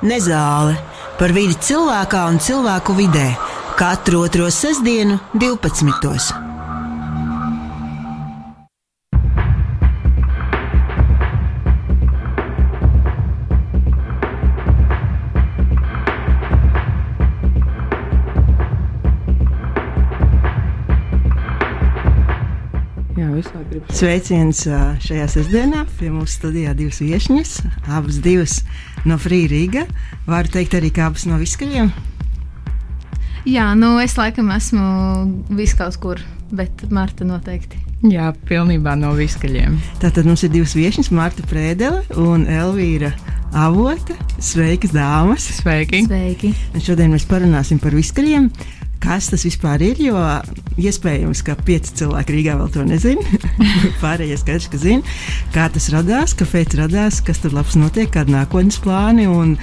Nezāle par vidi cilvēkā un cilvēku vidē katru otro sestdienu, 12. Sveiciens šajā sestdienā. Pie mums studijā divas viesņas, abas divas no Free Riga. Varu teikt arī, ka abas no Viskaļiem. Jā, nu es laikam esmu vis kaut kur, bet Marta noteikti. Jā, pilnībā no viskaļiem. Tātad mums ir divas viesņas, Marta Prēdele un Elvīra Avota. Sveikas, dāmas! Sveiki! Sveiki! Un šodien mēs parunāsim par viskaļiem. Kas tas vispār ir? Jo iespējams, ka pieci cilvēki Rīgā vēl to nezina. Pārējie skaidrs, ka zina, kā tas radās, kāpēc radās, kas tur labs notiek, kādi nākotnes plāni un,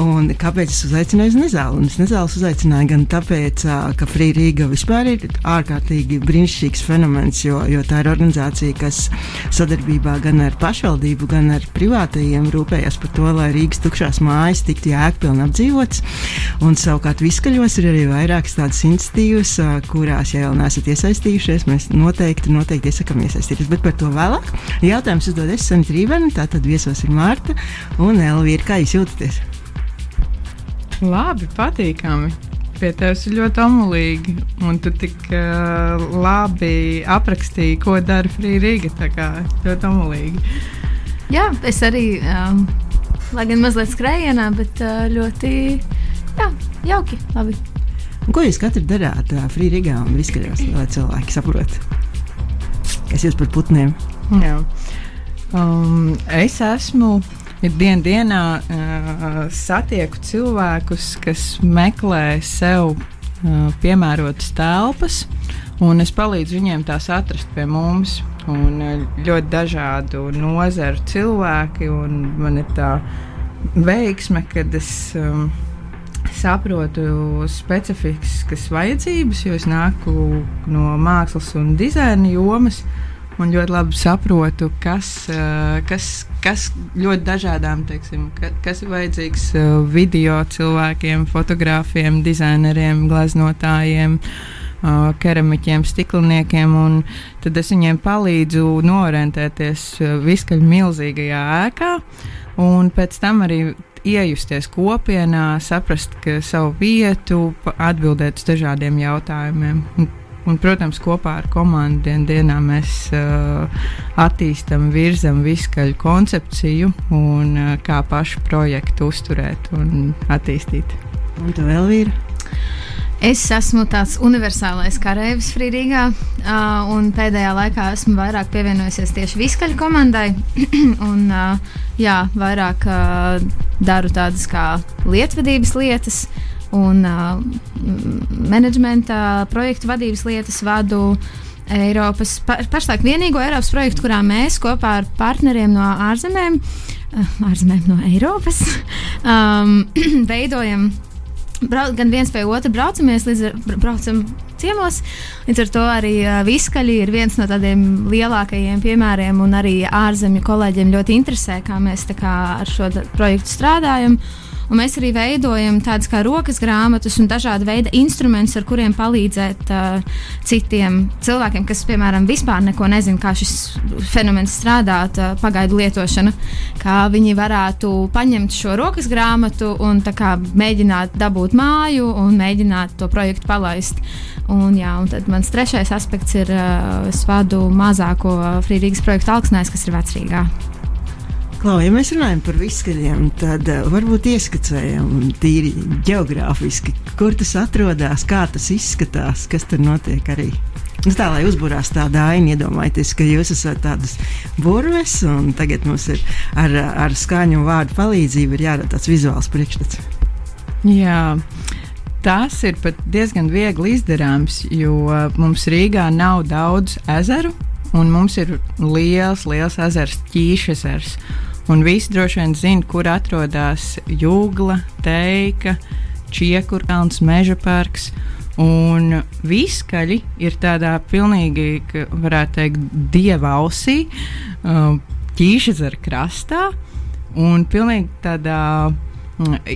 un kāpēc es uzaicināju uz Nezālu. Un es Nezāles uzaicināju gan tāpēc, ka Free Riga vispār ir ārkārtīgi brīnišķīgs fenomens, jo, jo tā ir organizācija, kas sadarbībā gan ar pašvaldību, gan ar privātajiem rūpējas par to, lai Rīgas tukšās mājas tiktu jēgpilni apdzīvotas. Un savukārt Viskaļos ir arī vairākas tādas iniciatīvas, ā, kurās, ja vēl neesat iesaistījušies, mēs noteikti, noteikti iesakām iesaistīties. Bet par to vēlāk. Jautājums uzdod es, Sanita Rībena, tātad viesos ir Mārta un Elvīra. Kā jūs jūtaties? Labi, patīkami. Pie tevis ir ļoti omulīgi, un tu tik uh, labi aprakstīji, ko dara Free Riga. Tā kā ļoti omulīgi. Jā, es arī, um, lai gan mazliet skrējienā, bet uh, ļoti jā, jauki. Labi. Un ko jūs katru darāt Free Rigā un Viskaļos, lai cilvēki saprotu? Kas jūs par putniem? Jā. Um, es esmu dienas dienā uh, satieku cilvēkus, kas meklē sev uh, piemērotas telpas, un es palīdzu viņiem tās atrast pie mums. Un uh, ļoti dažādu nozaru cilvēki, un man ir tā veiksme, kad es. Um, saprotu specifiskas vajadzības, jo es nāku no mākslas un dizaina jomas. Un ļoti labi saprotu, kas, eh, kas, kas ļoti dažādām, teiksim, ka, kas ir vajadzīgs eh, video cilvēkiem, fotogrāfiem, dizaineriem, glaznotājiem, eh, keramiķiem, stikliniekiem. Tad es viņiem palīdzu norientēties viskaļ milzīgajā ēkā, un pēc tam arī iejusties kopienā, saprast savu vietu, atbildēt uz dažādiem jautājumiem. Un, protams, kopā ar komandu dien, dienā mēs uh, attīstām, virzam viskaļu koncepciju un uh, kā pašu projektu uzturēt un attīstīt. Un tu vēl vīri? Es esmu tāds universālais karavīrs Frīdīgā, uh, un pēdējā laikā esmu vairāk pievienojusies tieši Viskaļu komandai. un, uh, jā, vairāk uh, daru tādas kā lietvedības lietas un uh, menedžmenta projektu vadības lietas vadu. Eiropas, pa, pašlaik vienīgo Eiropas projektu, kurā mēs kopā ar partneriem no ārzemēm, ārzemēm no Eiropas, um, veidojam brau, gan viens pie otra braucamies, līdz ar, bra- braucam ciemos. Līdz ar to arī uh, Viskaļi ir viens no tādiem lielākajiem piemēriem, un arī ārzemju kolēģiem ļoti interesē, kā mēs kā ar šo projektu strādājam. Un mēs arī veidojam tādas kā rokas grāmatas un dažāda veida instrumentus, ar kuriem palīdzēt uh, citiem cilvēkiem, kas, piemēram, vispār neko nezina, kā šis fenomens strādā, uh, pagaidu lietošana. Kā viņi varētu paņemt šo rokas grāmatu un kā mēģināt dabūt māju un mēģināt to projektu palaist. Un, jā, un tad mans trešais aspekts ir, uh, es vadu mazāko Frīdīgas projektu Alksnēs, kas ir vecrīgā. Klau, ja mēs runājam par viskaļiem, tad uh, varbūt ieskicējam tīri geogrāfiski, kur tas atrodas, kā tas izskatās, kas tur notiek arī. Nu, tā lai uzbūrās tāda aina, iedomājieties, ka jūs esat tādas burves, un tagad mums ir ar, ar skaņu un vārdu palīdzību jārada tāds vizuāls priekšstats. Jā. Tas ir pat diezgan viegli izdarāms, jo mums Rīgā nav daudz ezeru, un mums ir liels, liels ezers, ķīšezers. Un visi droši vien zina, kur atrodas jūgla, teika, čiekurkalns, meža parks. Un viskaļi ir tādā pilnīgi, varētu teikt, dieva ausī, uh, ķīšezera krastā. Un pilnīgi tādā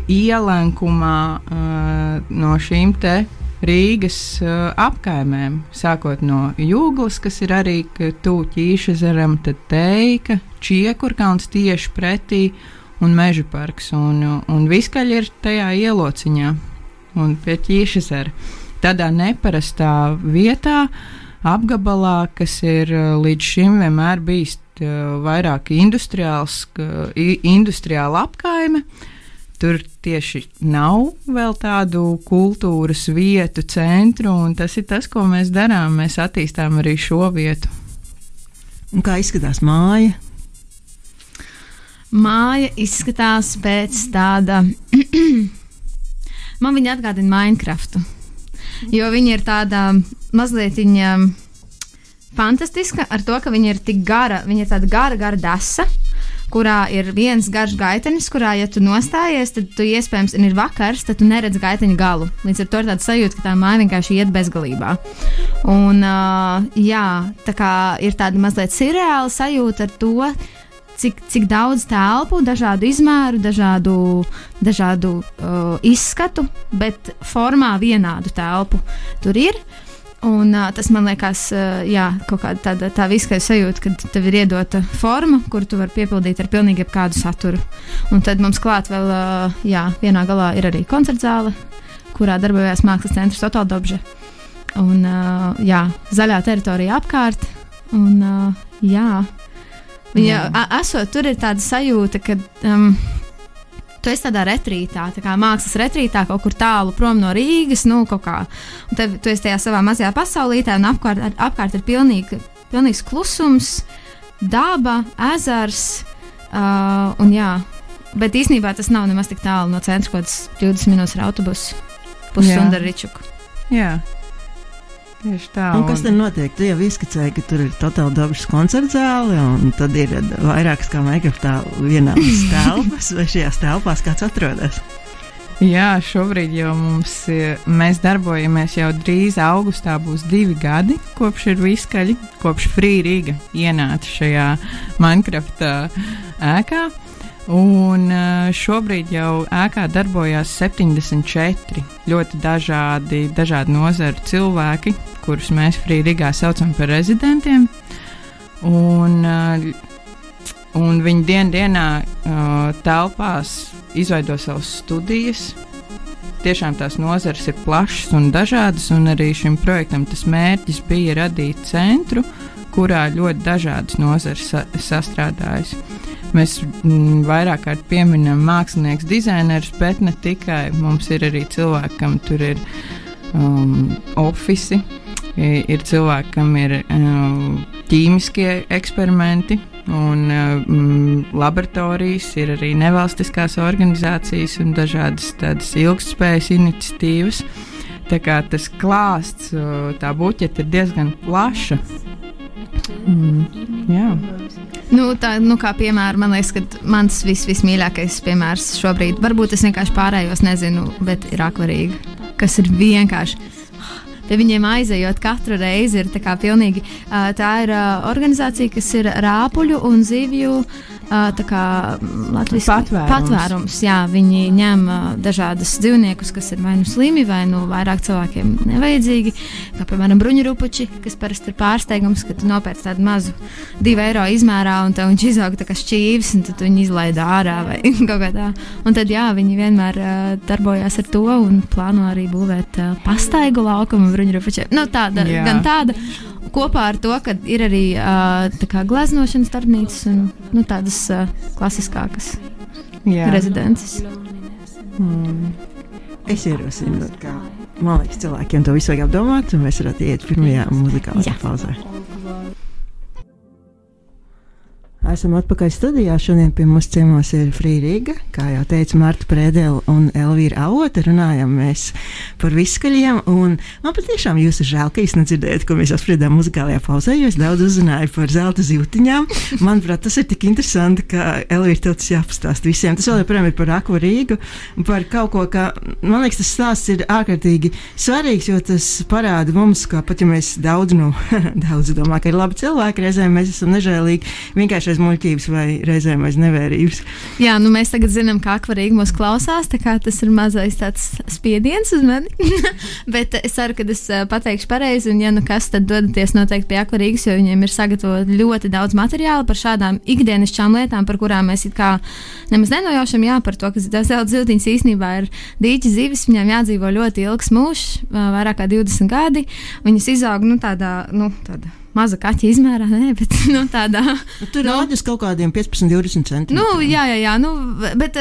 ielenkumā uh, no šīm te Rīgas uh, apkaimēm, sākot no Jūglas, kas ir arī tuvu ķīšezeram, tad Teika, Čiekurkauns tieši pretī un Meža parks. Un, un Viskaļi ir tajā ielociņā un pie ķīšezera. Tādā neparastā vietā, apgabalā, kas ir uh, līdz šim vienmēr bijis uh, vairāk industriāls, industriāla apkaime. Tur tieši nav vēl tādu kultūras vietu, centru, un tas ir tas, ko mēs darām. Mēs attīstām arī šo vietu. Un kā izskatās māja? Māja izskatās pēc tāda. Man viņa atgādina Minecraftu. Jo viņa ir tāda mazliet viņa fantastiska ar to, ka viņa ir tik gara. Viņa ir tāda gara, gara desa kurā ir viens garš gaitenis, kurā, ja tu nostājies, tad tu iespējams ir vakars, tad tu neredz gaiteņa galu. Līdz ar to ir tāds sajūta, ka tā māja vienkārši iet bezgalībā. Un, uh, jā, tā kā ir tāda mazliet surreāla sajūta ar to. Cik, cik daudz telpu, dažādu izmēru, dažādu, dažādu uh, izskatu, bet formā vienādu telpu tur ir. Un, uh, tas man liekas, uh, jā, kaut kāda tāda tā viskaisa sajūta, kad tev ir iedota forma, kuru tu vari piepildīt ar pilnīgi jebkādu saturu. Un tad mums klāt vēl, uh, jā, vienā galā ir arī koncertzāle, kurā darbojas mākslas centrs Otaldobža. Un, uh, jā, zaļā teritorija apkārt. Un, uh, jā, viņa, jā. esot tur ir tāda sajūta, ka. Um, tu esi tādā retrītā, tā kā mākslas retrītā, kaut kur tālu prom no Rīgas, nu, kaut kā. Un tev, tu esi tajā savā mazajā pasaulītē, un apkārt, apkārt ir pilnīgi, pilnīgs klusums, daba, ezers. Uh, un, jā, bet īsnībā tas nav nemaz tik tālu no centra, kaut kāds 20 minūtes ar autobusu, pusstunda ar Ričuku. Jā. Tieši tā. Un kas tad notiek? Tu jau izskicēji, ka tur ir totāli dabas koncerta zāle, un tad ir vairākas kā Minecraftā vienādas telpas, vai šajās telpās kāds atrodas? Jā, šobrīd jau mums mēs darbojamies jau drīz augustā būs divi gadi, kopš ir viskaļi, kopš Frīrīga ienāca šajā Minecraft ēkā. Un šobrīd jau ēkā darbojās 74 ļoti dažādi, dažādi nozaru cilvēki, kurus mēs Frīdīgā saucam par rezidentiem. Un, un viņi dien dienā telpās izveido savas studijas. Tiešām tās nozares ir plašas un dažādas, un arī šim projektam tas mērķis bija radīt centru, kurā ļoti dažādas nozares sa sastrādājas. Mēs m, vairāk kārt pieminam mākslinieks, dizainerus, bet ne tikai. Mums ir arī cilvēki, kam tur ir um, oficiāli ir cilvēki, kam ir ķīmiskie eksperimenti un um, laboratorijas, ir arī nevalstiskās organizācijas un dažādas tādas ilgspējas iniciatīvas. Tā kā tas klāsts, tā buķete ir diezgan plaša. Mm, jā. Nu, tā, nu, kā piemēram, man liekas, ka mans vis, vismīļākais piemērs šobrīd, varbūt es vienkārši pārējos nezinu, bet ir akvarīgi, kas ir vienkārši pie viņiem aizejot katru reizi ir tā pilnīgi. Tā ir organizācija, kas ir rāpuļu un zivju Latvijas patvērums. patvērums. Jā, viņi ņem dažādus dzīvniekus, kas ir vai nu slimi, vai nu vairāk cilvēkiem nevajadzīgi. Kā piemēram, bruņurupuči, kas parasti ir pārsteigums, ka tu nopērci tādu mazu divu eiro izmērā, un tev viņš izaug tā kā šķīvis, un tad viņi izlaid ārā vai kaut kā tā. Un tad jā, viņi vienmēr darbojās ar to un plāno arī būvēt pastaigu laukumu bruņurupučiem. Nu, tāda, jā. gan tāda kopā ar to, ka ir arī uh, gleznošanas darbnīcas un nu, tādas uh, klasiskākas Jā. rezidences. Hmm. Es ierosinu, ka man liekas, cilvēkiem to visu vajag apdomāt, un mēs varētu iet pirmajā muzikālajā pauzē. Esam atpakaļ studijā. Šodien pie mums ciemos ir Frīrīga, kā jau teica Marta Prēdela un Elvīra Avota. Runājam mēs par viskaļiem, un man patiešām jūs ir žēl, ka jūs nedzirdējat, ko mēs apspriedām muzikālajā pauzē, jo es daudz uzzināju par zelta zīltiņām. Manuprāt, tas ir tik interesanti, ka Elvīra tev tas jāpastāst visiem. Tas vēl joprojām ir par akvarīgu, par kaut ko, ka, man liekas, tas stāsts ir ārkārtīgi svarīgs, jo tas parāda mums, ka pat ja mēs daudz, nu, daudz domā, ka ir labi cilvēki, reizēm mēs esam nežēlīgi, vienkārši aiz muļķības vai reizēm aiz nevērības. Jā, nu mēs tagad zinām, ka akvarīgi mūs klausās, tā kā tas ir mazais tāds spiediens uz mani. Bet es ceru, ka es pateikšu pareizi, un ja nu kas, tad dodaties noteikti pie akvarīgas, jo viņiem ir sagatavot ļoti daudz materiāla par šādām ikdienišķām lietām, par kurām mēs it kā nemaz nenojaušam, jā, par to, ka zelta ziltiņas īstenībā ir dīķi zivis, viņām jādzīvo ļoti ilgs mūžs, vairāk kā 20 gadi. Viņas izaug nu, tādā, nu, tādā maza kaķa izmērā, ne, bet nu, tādā. Nu, tur nu, rādas kaut kādiem 15, 20 centimetriem. Nu, jā, jā, jā, nu, bet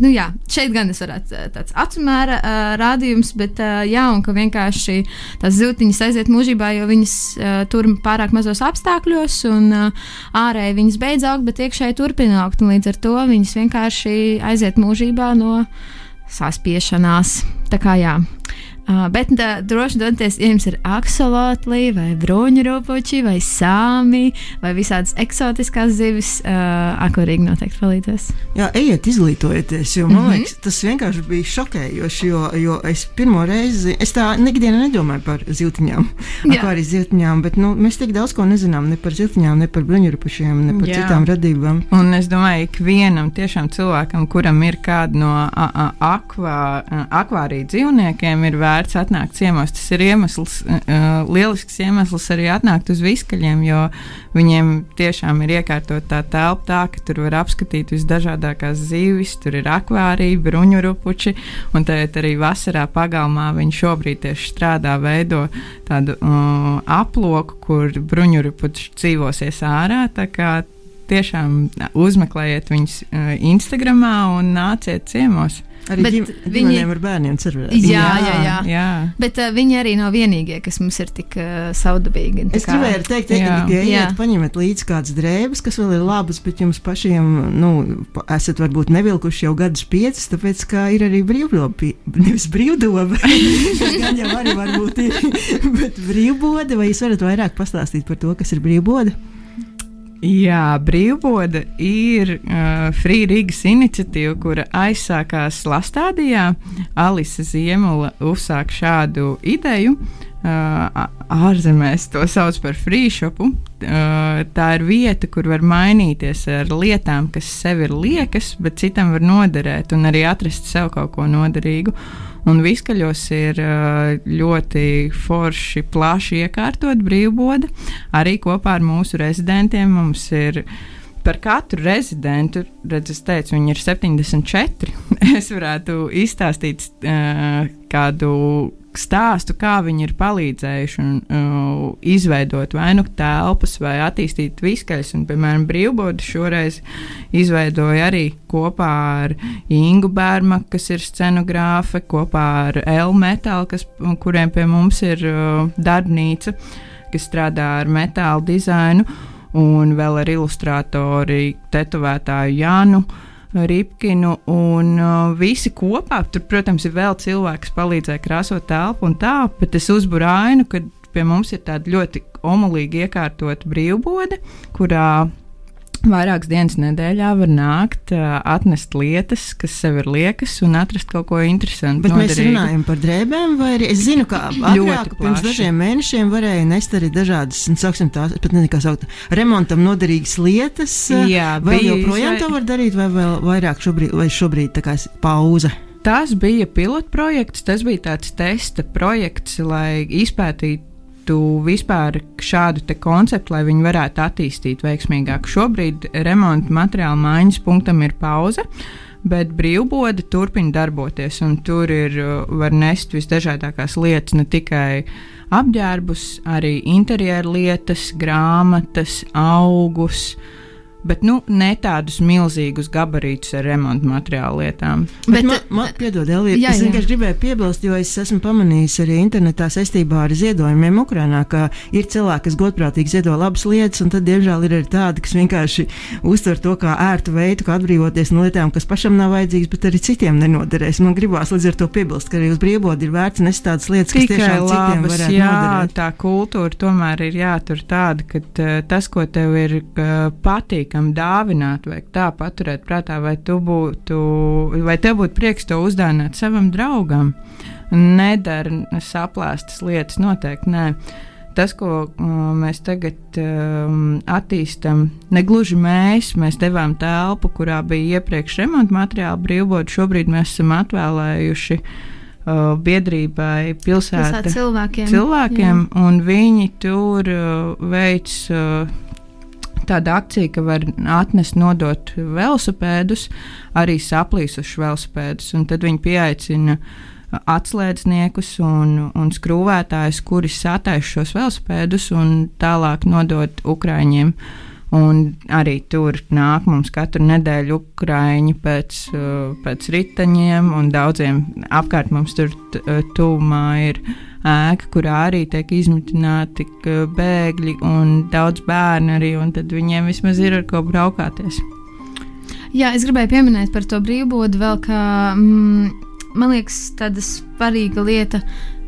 nu, jā, šeit gan es varētu tāds acumēra uh, rādījums, bet uh, jā, un ka vienkārši tās ziltiņas aiziet mūžībā, jo viņas uh, tur pārāk mazos apstākļos, un uh, ārēji viņas beidz augt, bet iekšēji turpina augt, un līdz ar to viņas vienkārši aiziet mūžībā no saspiešanās. Tā kā jā. Uh, bet tā, droši doties, ja jums ir aksolotli, vai bruņurupuči, vai sāmi, vai visādas eksotiskās zivis, uh, akurīgi noteikti palīdzēs. Jā, ejiet, izglītojieties, jo man mm -hmm. liekas, tas vienkārši bija šokējoši, jo, jo es pirmo reizi, es tā nekdienā nedomāju par ziltiņām, akvārijas ziltiņām, bet nu, mēs tik daudz ko nezinām ne par ziltiņām, ne par bruņurupušiem, ne par Jā. citām radībām. Un es domāju, ka vienam tiešām cilvēkam, kuram ir kāda no akvā, akvārija dzīvniekiem, ir vērts vērts atnākt ciemos. Tas ir iemesls, uh, lielisks iemesls arī atnākt uz viskaļiem, jo viņiem tiešām ir iekārtot tā telpa tā, ka tur var apskatīt visdažādākās zīves, tur ir akvārija, bruņurupuči, un tagad arī vasarā pagalmā viņi šobrīd tieši strādā, veido tādu uh, aploku, kur bruņurupuči dzīvosies ārā tiešām uzmeklējiet viņus uh, Instagram un nāciet ciemos. Arī ģim, viņi ar bērniem cerēt. Jā, jā, jā. jā. Bet uh, viņi arī nav vienīgie, kas mums ir tik uh, saudabīgi. Es kā... gribēju teikt, ka ja iet, paņemat līdzi kādas drēbes, kas vēl ir labas, bet jums pašiem, nu, esat varbūt nevilkuši jau gadus piecus, tāpēc, ka ir arī brīvdoba, nevis brīvdoba, gan jau arī varbūt ir, bet brīvboda, vai jūs varat vairāk pastāstīt par to, kas ir brīvboda? Jā, Brīvboda ir uh, Free Rīgas iniciatīva, kura aizsākās Lastādijā. Alise Ziemula uzsāka šādu ideju. Uh, ārzemēs to sauc par free shopu. Uh, tā ir vieta, kur var mainīties ar lietām, kas sev ir liekas, bet citam var noderēt, un arī atrast sev kaut ko noderīgu. Uh, Un viskaļos ir ļoti forši, plaši iekārtot brīvboda. Arī kopā ar mūsu rezidentiem mums ir par katru rezidentu, redz, es teicu, viņi ir 74. es varētu izstāstīt uh, kādu stāstu, kā viņi ir palīdzējuši un uh, izveidot vai nu telpas, vai attīstīt viskaļus. Un, piemēram, brīvbodu šoreiz izveidoja arī kopā ar Ingu Bērma, kas ir scenogrāfe, kopā ar L metālu, kas, kuriem pie mums ir uh, darbnīca, kas strādā ar metālu dizainu, un vēl ar ilustrātori tetovētāju Jānu. Uh, Ripkinu un uh, visi kopā. Tur, protams, ir vēl cilvēki, kas palīdzēja krāsot telpu un tā, bet es uzbūru ainu, ka pie mums ir tāda ļoti omulīgi iekārtota brīvbode, kurā Vairākas dienas nedēļā var nākt, atnest lietas, kas sev ir liekas, un atrast kaut ko interesantu. Bet noderīgu. mēs runājam par drēbēm, vai arī es zinu, ka agrāk, pirms dažiem mēnešiem varēja nest arī dažādas, nu, sauksim tās, pat ne kā saukt, remontam noderīgas lietas. Jā, vai joprojām vai... to var darīt, vai vēl vairāk šobrīd, vai šobrīd tā kā pauze? Tas bija pilotprojekts, tas bija tāds testa projekts, lai izpētītu būtu vispār šādu konceptu, lai viņi varētu attīstīt veiksmīgāk. Šobrīd remonta materiāla maiņas punktam ir pauze. Bet brīvbode turpina darboties, un tur ir, var nest visdažādākās lietas, ne tikai apģērbus, arī interjeru lietas, grāmatas, augus, uh, bet nu, ne tādus milzīgus gabarītus ar remontu materiālu lietām. Bet, bet man, man piedod, Elvija, jā, es vienkārši gribēju piebilst, jo es esmu pamanījis arī internetā saistībā ar ziedojumiem Ukrainā, ka ir cilvēki, kas godprātīgi ziedo labas lietas, un tad, diemžēl, ir arī tādi, kas vienkārši uztver to kā ērtu veidu, kā atbrīvoties no lietām, kas pašam nav vajadzīgas, bet arī citiem nenoderēs. Man gribās līdz ar to piebilst, ka arī uz brīvbodi ir vērts nest tādas lietas, kas Tikai tiešām labas, citiem varētu jā, noderēt. Tā kultūra tomēr ir jātur tāda, ka uh, tas, ko tev ir uh, patīk, patīkami dāvināt, vai tā paturēt prātā, vai, būtu, vai tev būtu prieks to uzdāvināt savam draugam. Nedara saplēstas lietas, noteikti nē. tas, ko mēs tagad um, attīstam, negluži mēs, mēs devām telpu, kurā bija iepriekš remonta materiāli brīvot. Šobrīd mēs esam atvēlējuši uh, biedrībai pilsēta, Pilsētas cilvēkiem. cilvēkiem un viņi tur uh, veic. Uh, Tāda akcija, ka var atnest, nodot velosipēdus, arī saplīsušus velosipēdus. Tad viņi pieaicina uh, atslēdzniekus un, un skrūvētājus, kuri sataisa šos velosipēdus un tālāk nodot Ukraiņiem. Un arī tur nāk mums katru nedēļu ukrāņi pēc, uh, pēc riteņiem, un daudziem apkārt mums tur t- uh, tūmā ir ēka, kurā arī tiek izmitināti bēgļi un daudz bērnu arī, un tad viņiem vismaz ir ar ko braukāties. Jā, es gribēju pieminēt par to brīvbodu vēl, ka mm, man liekas, tāda svarīga lieta,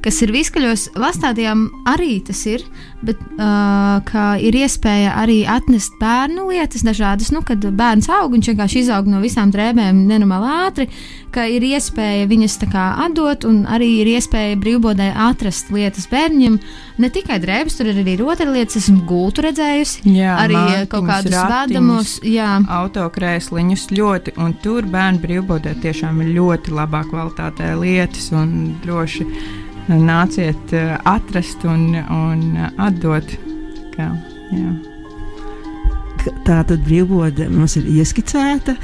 kas ir viskaļos lastādījām, arī tas ir, bet uh, ir iespēja arī atnest bērnu lietas dažādas, nu, kad bērns aug, viņš vienkārši izaug no visām drēbēm nenormāli ātri, ka ir iespēja viņas tā kā atdot, un arī ir iespēja brīvbodē atrast lietas bērniem. Ne tikai drēbes, tur ir arī rotaļlietas, esmu gultu redzējusi, Jā, arī mātiņas, kaut kādus vadamos, jā. autokrēsliņus ļoti, un tur bērnu brīvbodē tiešām ir ļoti labā kvalitātē lietas un droši nāciet eh, atrast un, un atdot. Kā, jā. Tā tad brīvbode mums ir ieskicēta.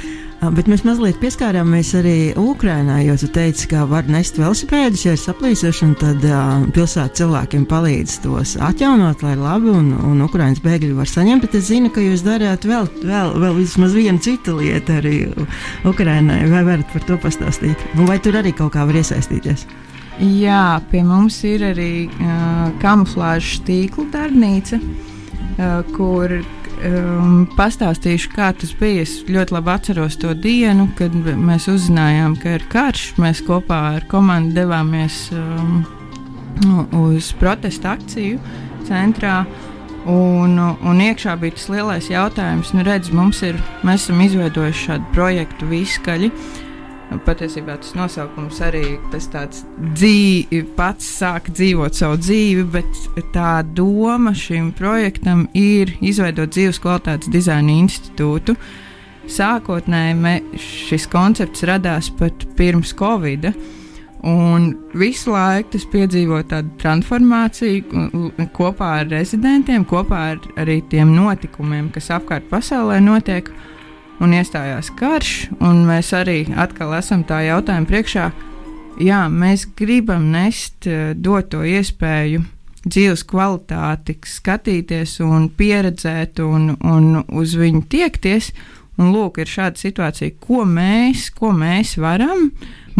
Bet mēs mazliet pieskārāmies arī Ukraiņai, jo tu teici, ka var nest velosipēdus, ja ir saplīsuši, un tad uh, pilsētas cilvēkiem palīdz tos atjaunot, lai labi, un, un Ukraiņas bēgļi var saņemt. Bet es zinu, ka jūs darāt vēl, vēl, vēl vismaz vienu citu lietu arī Ukraiņai. Vai varat par to pastāstīt? Vai tur arī kaut kā var iesaistīties? Jā, pie mums ir arī uh, kamuflāžas tīkla darbnīca, uh, kur um, pastāstīšu, kā tas bija. Es ļoti labi atceros to dienu, kad mēs uzzinājām, ka ir karš. Mēs kopā ar komandu devāmies um, uz protesta akciju centrā. Un, un iekšā bija tas lielais jautājums, nu, redz, ir, mēs esam izveidojuši šādu projektu viskaļi. Patiesībā tas nosaukums arī tas tāds dzīvi, pats sāk dzīvot savu dzīvi, bet tā doma šim projektam ir izveidot dzīves kvalitātes dizaina institūtu. Sākotnēji šis koncepts radās pat pirms Covid. Un visu laiku tas piedzīvo tādu transformāciju kopā ar rezidentiem, kopā ar arī tiem notikumiem, kas apkārt pasaulē notiek un iestājās karš, un mēs arī atkal esam tā jautājuma priekšā. Jā, mēs gribam nest, eh, dot to iespēju dzīves kvalitāti, skatīties un pieredzēt, un, un uz viņu tiekties. Un lūk, ir šāda situācija, ko mēs, ko mēs varam.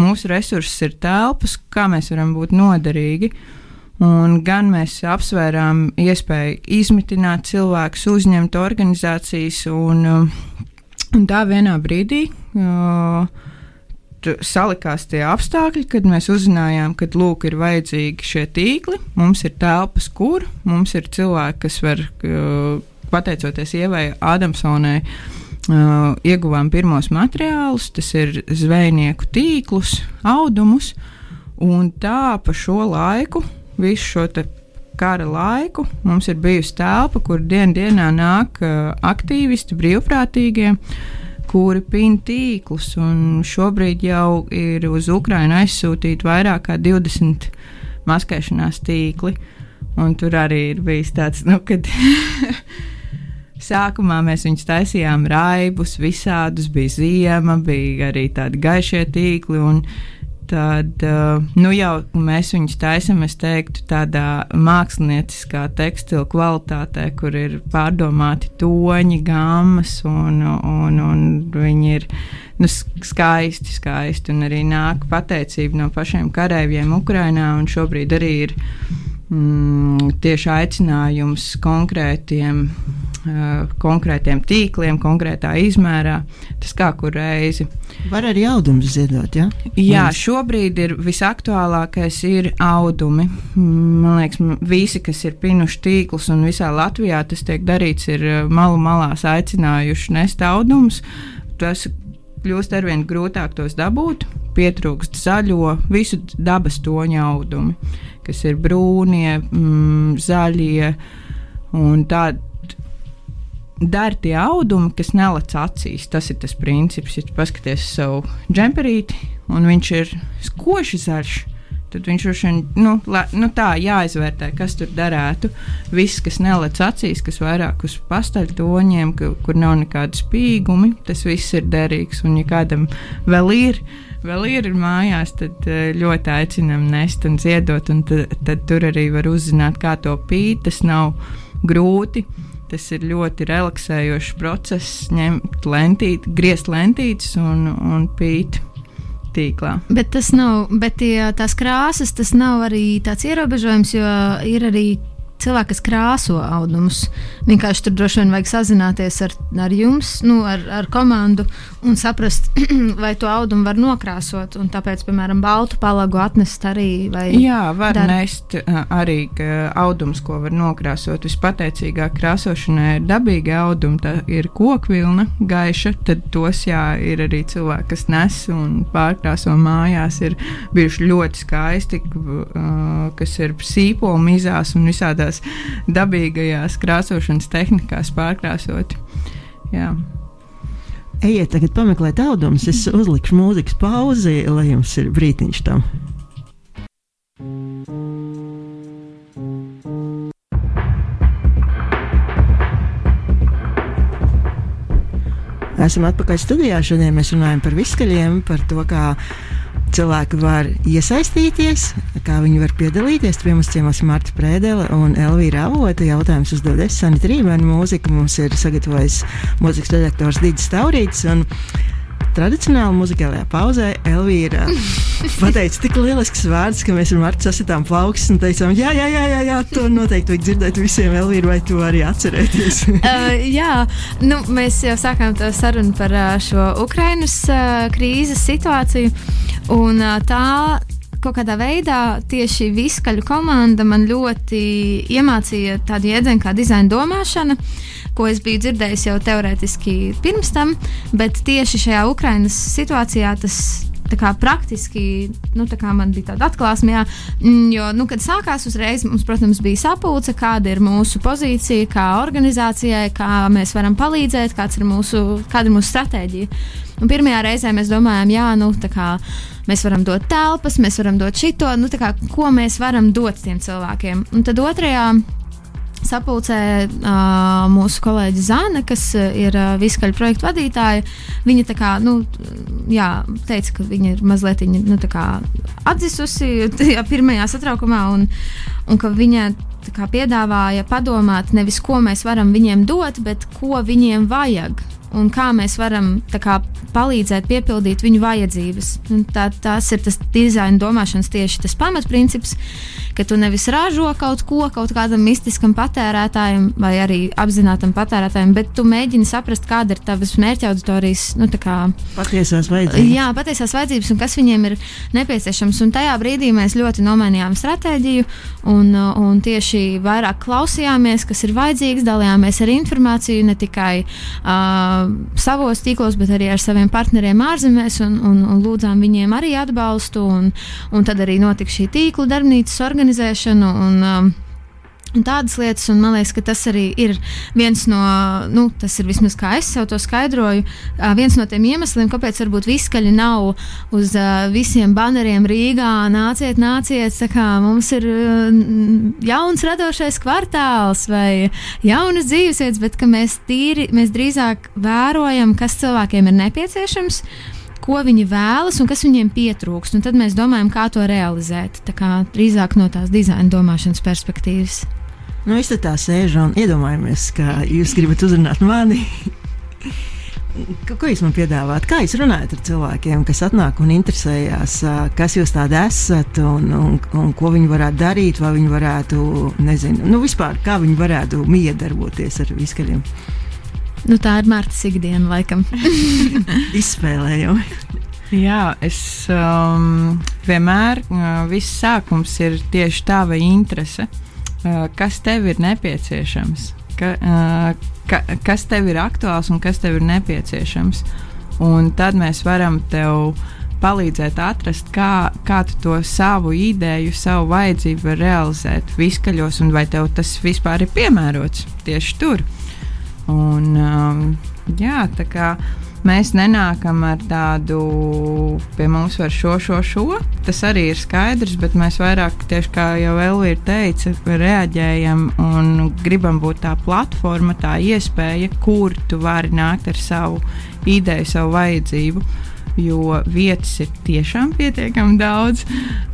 Mūsu resursi ir telpas, kā mēs varam būt noderīgi. Un gan mēs apsvērām iespēju izmitināt cilvēkus, uzņemt organizācijas, un, um, un tā vienā brīdī uh, salikās tie apstākļi, kad mēs uzzinājām, ka lūk, ir vajadzīgi šie tīkli. Mums ir telpas, kur mums ir cilvēki, kas var, uh, pateicoties Ievai Ādamsonai, uh, ieguvām pirmos materiālus, tas ir zvejnieku tīklus, audumus. Un tā pa šo laiku, visu šo kara laiku, mums ir bijusi telpa, kur dien dienā nāk uh, aktīvisti, brīvprātīgie, kuri pina tīklus. Šobrīd jau ir uz Ukrajinu aizsūtīti vairāk kā 20 maskēšanās tīkli. Un tur arī ir bijis tāds, nu, kad Sākumā mēs viņus taisījām raibus, visādus, bija ziema, bija arī tādi gaišie tīkli. un Tad, uh, nu jau mēs viņus taisām, es teiktu, tādā mākslinieckā tekstila kvalitātē, kur ir pārdomāti toņi, gammas, un, un, un viņi ir nu, skaisti, skaisti. Un arī nāk pateicība no pašiem karavīriem Ukrajinā, un šobrīd arī ir mm, tieši aicinājums konkrētiem, uh, konkrētiem tīkliem, konkrētā izmērā. Tas kā kur reizi. Var arī audumus ziedot, ja? Jā, šobrīd ir visaktuālākais ir audumi. Mm, Man liekas, visi, kas ir pinuši tīklus un visā Latvijā tas tiek darīts, ir eh, malu malās aicinājuši nest audumus. Tas kļūst arvien grūtāk tos dabūt, pietrūkst zaļo, visu dabas toņu audumu, kas ir brūnie, mm, zaļie un tādi. Dari tie audumi, kas nelec acīs. Tas ir tas princips. Ja paskaties savu džemperīti, un viņš ir skoši zaļš, tad viņš ir nu, la, nu tā jāizvērtē, kas tur derētu. Viss, kas nelec acīs, kas vairāk uz pastaļtoņiem, ka, kur nav nekāda spīgumi, tas viss ir derīgs. Un, ja kādam vēl ir, vēl ir mājās, tad eh, ļoti aicinām nest un ziedot, un tad, tad tur arī var uzzināt, kā to pīt. Tas nav grūti. Tas ir ļoti relaksējošs process, ņemt lentīti, griezt lentītes un, un pīt tīklā. Bet tas nav, bet tie, tās krāsas, tas nav arī tāds ierobežojums, jo ir arī cilvēki, kas krāso audumus. Vienkārši tur droši vien vajag sazināties ar, ar jums, nu, ar, ar komandu un saprast, vai to audumu var nokrāsot. Tāpēc, piemēram, baltu palagu atnest arī. Jā, var dar... nest arī audums, ko var nokrāsot. Vispateicīgāk krāsošanai ir dabīgi audumi, tā ir kokvilna gaiša. Tad tos jā, ir arī cilvēki, kas nes un pārkrāso mājās. Ir bijuši ļoti skaisti, kas ir sīpolu mizās un visādās tādās dabīgajās krāsošanas tehnikās pārkrāsoti. Jā. Ejiet, tagad pameklēt audumus. Es uzlikšu mūzikas pauzi, lai jums ir brītiņš tam. Esam atpakaļ studijā. Šodien mēs runājam par viskaļiem, par to, kā cilvēki var iesaistīties, kā viņi var piedalīties. Pie mums ciemos Marta Prēdele un Elvīra Avota. Jautājums uzdod es, Sanita Rībēna. Mūzika mums ir sagatavojis mūzikas redaktors Digis Taurīts. Tradicionāli muzikālajā pauzē Elvīra pateica tik lielisks vārds, ka mēs ar Martu sasitām plaukstus un teicām, jā, jā, jā, jā, jā to noteikti vajag dzirdēt visiem. Elvīra, vai tu arī atcerēties? uh, jā, nu, mēs jau sākām to sarunu par uh, šo Ukrainas uh, krīzes situāciju. Un uh, tā kaut kādā veidā tieši viskaļu komanda man ļoti iemācīja tādu jēdzienu kā dizaina domāšana. Ko es biju dzirdējis jau teorētiski pirms tam, bet tieši šajā Ukrainas situācijā tas kā, praktiski nu, kā man bija tāda atklāsme, jā, mm, jo, nu, kad sākās uzreiz, mums, protams, bija sapulce, kāda ir mūsu pozīcija, kā organizācijai, kā mēs varam palīdzēt, ir mūsu, kāda ir mūsu stratēģija. Un pirmajā reizē mēs domājām, jā, nu, kā, mēs varam dot telpas, mēs varam dot šito, nu, kā, ko mēs varam dot tiem cilvēkiem. Un tad otrajā sapulcē uh, mūsu kolēģi Zana, kas ir uh, viskaļu projektu vadītāja. Viņa kā, nu, jā, teica, ka viņa ir mazliet nu, atdzisusi tajā pirmajā satraukumā un, un ka viņa kā, piedāvāja padomāt nevis ko mēs varam viņiem dot, bet ko viņiem vajag un kā mēs varam kā, palīdzēt piepildīt viņu vajadzības. Un tā, tas ir tas dizaina domāšanas tieši tas pamatprincips, ka tu nevis ražo kaut ko kaut kādam mistiskam patērētājam vai arī apzinātam patērētājam, bet tu mēģini saprast, kāda ir tavas mērķa auditorijas nu, patiesās vajadzības. Jā, patiesās vajadzības un kas viņiem ir nepieciešams. Un tajā brīdī mēs ļoti nomainījām stratēģiju un, un tieši vairāk klausījāmies, kas ir vajadzīgs, dalījāmies ar informāciju ne tikai uh, savos tīklos, bet arī ar saviem partneriem ārzemēs, un, un, un lūdzām viņiem arī atbalstu. Un, un tad arī notika šī tīkla darbnīcas organizēšana. Un, um, Un tādas lietas, un man liekas, ka tas arī ir viens no, nu, tas ir vismaz kā es sev to skaidroju, viens no tiem iemesliem, kāpēc varbūt viskaļi nav uz visiem baneriem Rīgā. Nāciet, nāciet, kā, mums ir jauns radošais kvartāls vai jaunas dzīvesvietas, bet mēs tīri, mēs drīzāk vērojam, kas cilvēkiem ir nepieciešams ko viņi vēlas un kas viņiem pietrūkst. Un tad mēs domājam, kā to realizēt. Tā kā drīzāk no tās dizaina domāšanas perspektīvas. Nu, es tā sēžu un iedomājamies, ka jūs gribat uzrunāt mani. Ko jūs man piedāvājat? Kā jūs runājat ar cilvēkiem, kas atnāk un interesējās, kas jūs tādi esat un, un, un ko viņi varētu darīt, vai viņi varētu, nezinu, nu, vispār kā viņi varētu miedarboties ar viskaļiem? Nu, tā ir Mārtas ikdiena, laikam. Izspēlējumi. Jā, es um, vienmēr, uh, viss sākums ir tieši tava interese. Uh, kas tev ir nepieciešams, ka, eh, ka, kas tev ir aktuāls un kas tev ir nepieciešams. Un tad mēs varam tev palīdzēt atrast, kā, kā tu to savu ideju, savu vajadzību var realizēt viskaļos, un vai tev tas vispār ir piemērots tieši tur. Un, um, jā, tā kā mēs nenākam ar tādu, pie mums var šo, šo, šo. Tas arī ir skaidrs, bet mēs vairāk, tieši kā jau Elvija teica, reaģējam un gribam būt tā platforma, tā iespēja, kur tu vari nākt ar savu ideju, savu vajadzību jo vietas ir tiešām pietiekami daudz.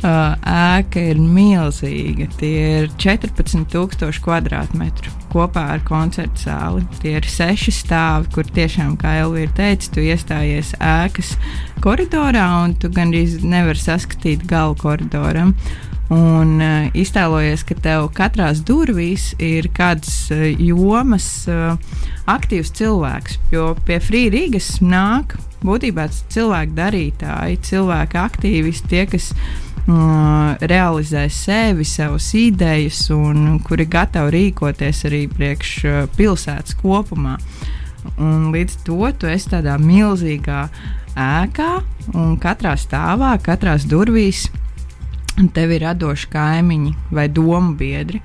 Uh, ēka ir milzīga. Tie ir 14,000 km2 kopā ar koncertu zāli. Tie ir seši stāvi, kur tiešām, kā ir teicis, tu iestājies ēkas koridorā un tu gandrīz nevari saskatīt galu koridoram. Un uh, iztēlojies, ka tev katrā durvīs ir kāds uh, jomas uh, aktīvs cilvēks. Jo pie Free Rīgas nāk būtībā cilvēku darītāji, cilvēku aktīvisti, tie, kas uh, realizē sevi, savas idejas un kuri gatavi rīkoties arī priekš uh, pilsētas kopumā. Un līdz to tu esi tādā milzīgā ēkā, un katrā stāvā, katrā durvīs tev ir radoši kaimiņi vai domu biedri.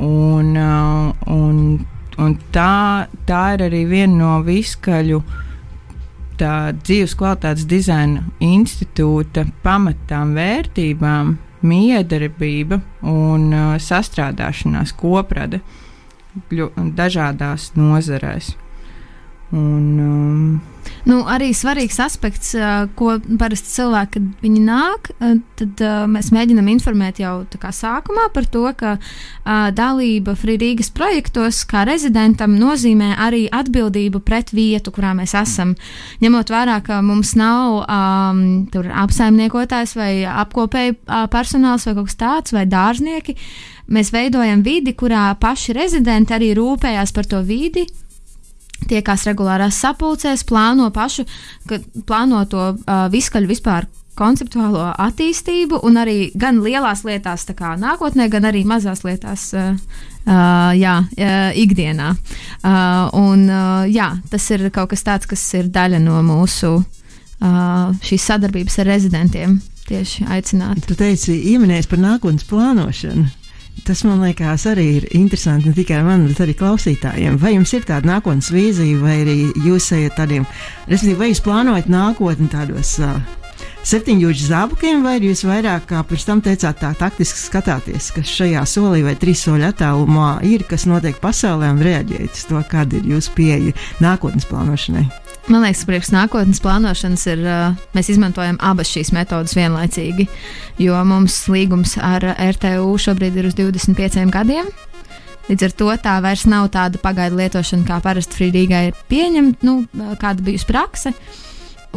Un, uh, un, un tā, tā ir arī viena no viskaļu dzīves kvalitātes dizaina institūta pamatām vērtībām miedarbība un uh, sastrādāšanās koprade dažādās nozarēs. Un, um, Nu, arī svarīgs aspekts, uh, ko parasti cilvēki, kad viņi nāk, uh, tad uh, mēs mēģinām informēt jau sākumā par to, ka uh, dalība Frīdīgas projektos kā rezidentam nozīmē arī atbildību pret vietu, kurā mēs esam. Ņemot vērā, ka mums nav um, apsaimniekotājs vai apkopēju uh, personāls vai kaut kas tāds, vai dārznieki, mēs veidojam vidi, kurā paši rezidenti arī rūpējās par to vidi tiekās regulārās sapulcēs, plāno pašu, ka, plāno to uh, viskaļu vispār konceptuālo attīstību, un arī gan lielās lietās, kā nākotnē, gan arī mazās lietās, uh, uh, jā, uh, ikdienā. Uh, un, uh, jā, tas ir kaut kas tāds, kas ir daļa no mūsu uh, šīs sadarbības ar rezidentiem. Tieši aicināt. Tu teici, ieminējies par nākotnes plānošanu. Tas man liekas arī ir interesanti ne tikai man, bet arī klausītājiem. Vai jums ir tāda nākotnes vīzija, vai arī jūs esat tādiem, respektīvi, vai jūs plānojat nākotni tādos uh, septiņģūžu zābakiem, vai jūs vairāk, kā pirms tam teicāt, tā taktiski skatāties, kas šajā solī vai trīs soļu attālumā ir, kas notiek pasaulē un reaģējat uz to, kāda ir jūsu pieeja nākotnes plānošanai? Man liekas, priekš nākotnes plānošanas ir, mēs izmantojam abas šīs metodas vienlaicīgi, jo mums līgums ar RTU šobrīd ir uz 25 gadiem. Līdz ar to tā vairs nav tāda pagaidu lietošana, kā parasti frīdīgai ir pieņemta, nu, kāda bijusi praksa.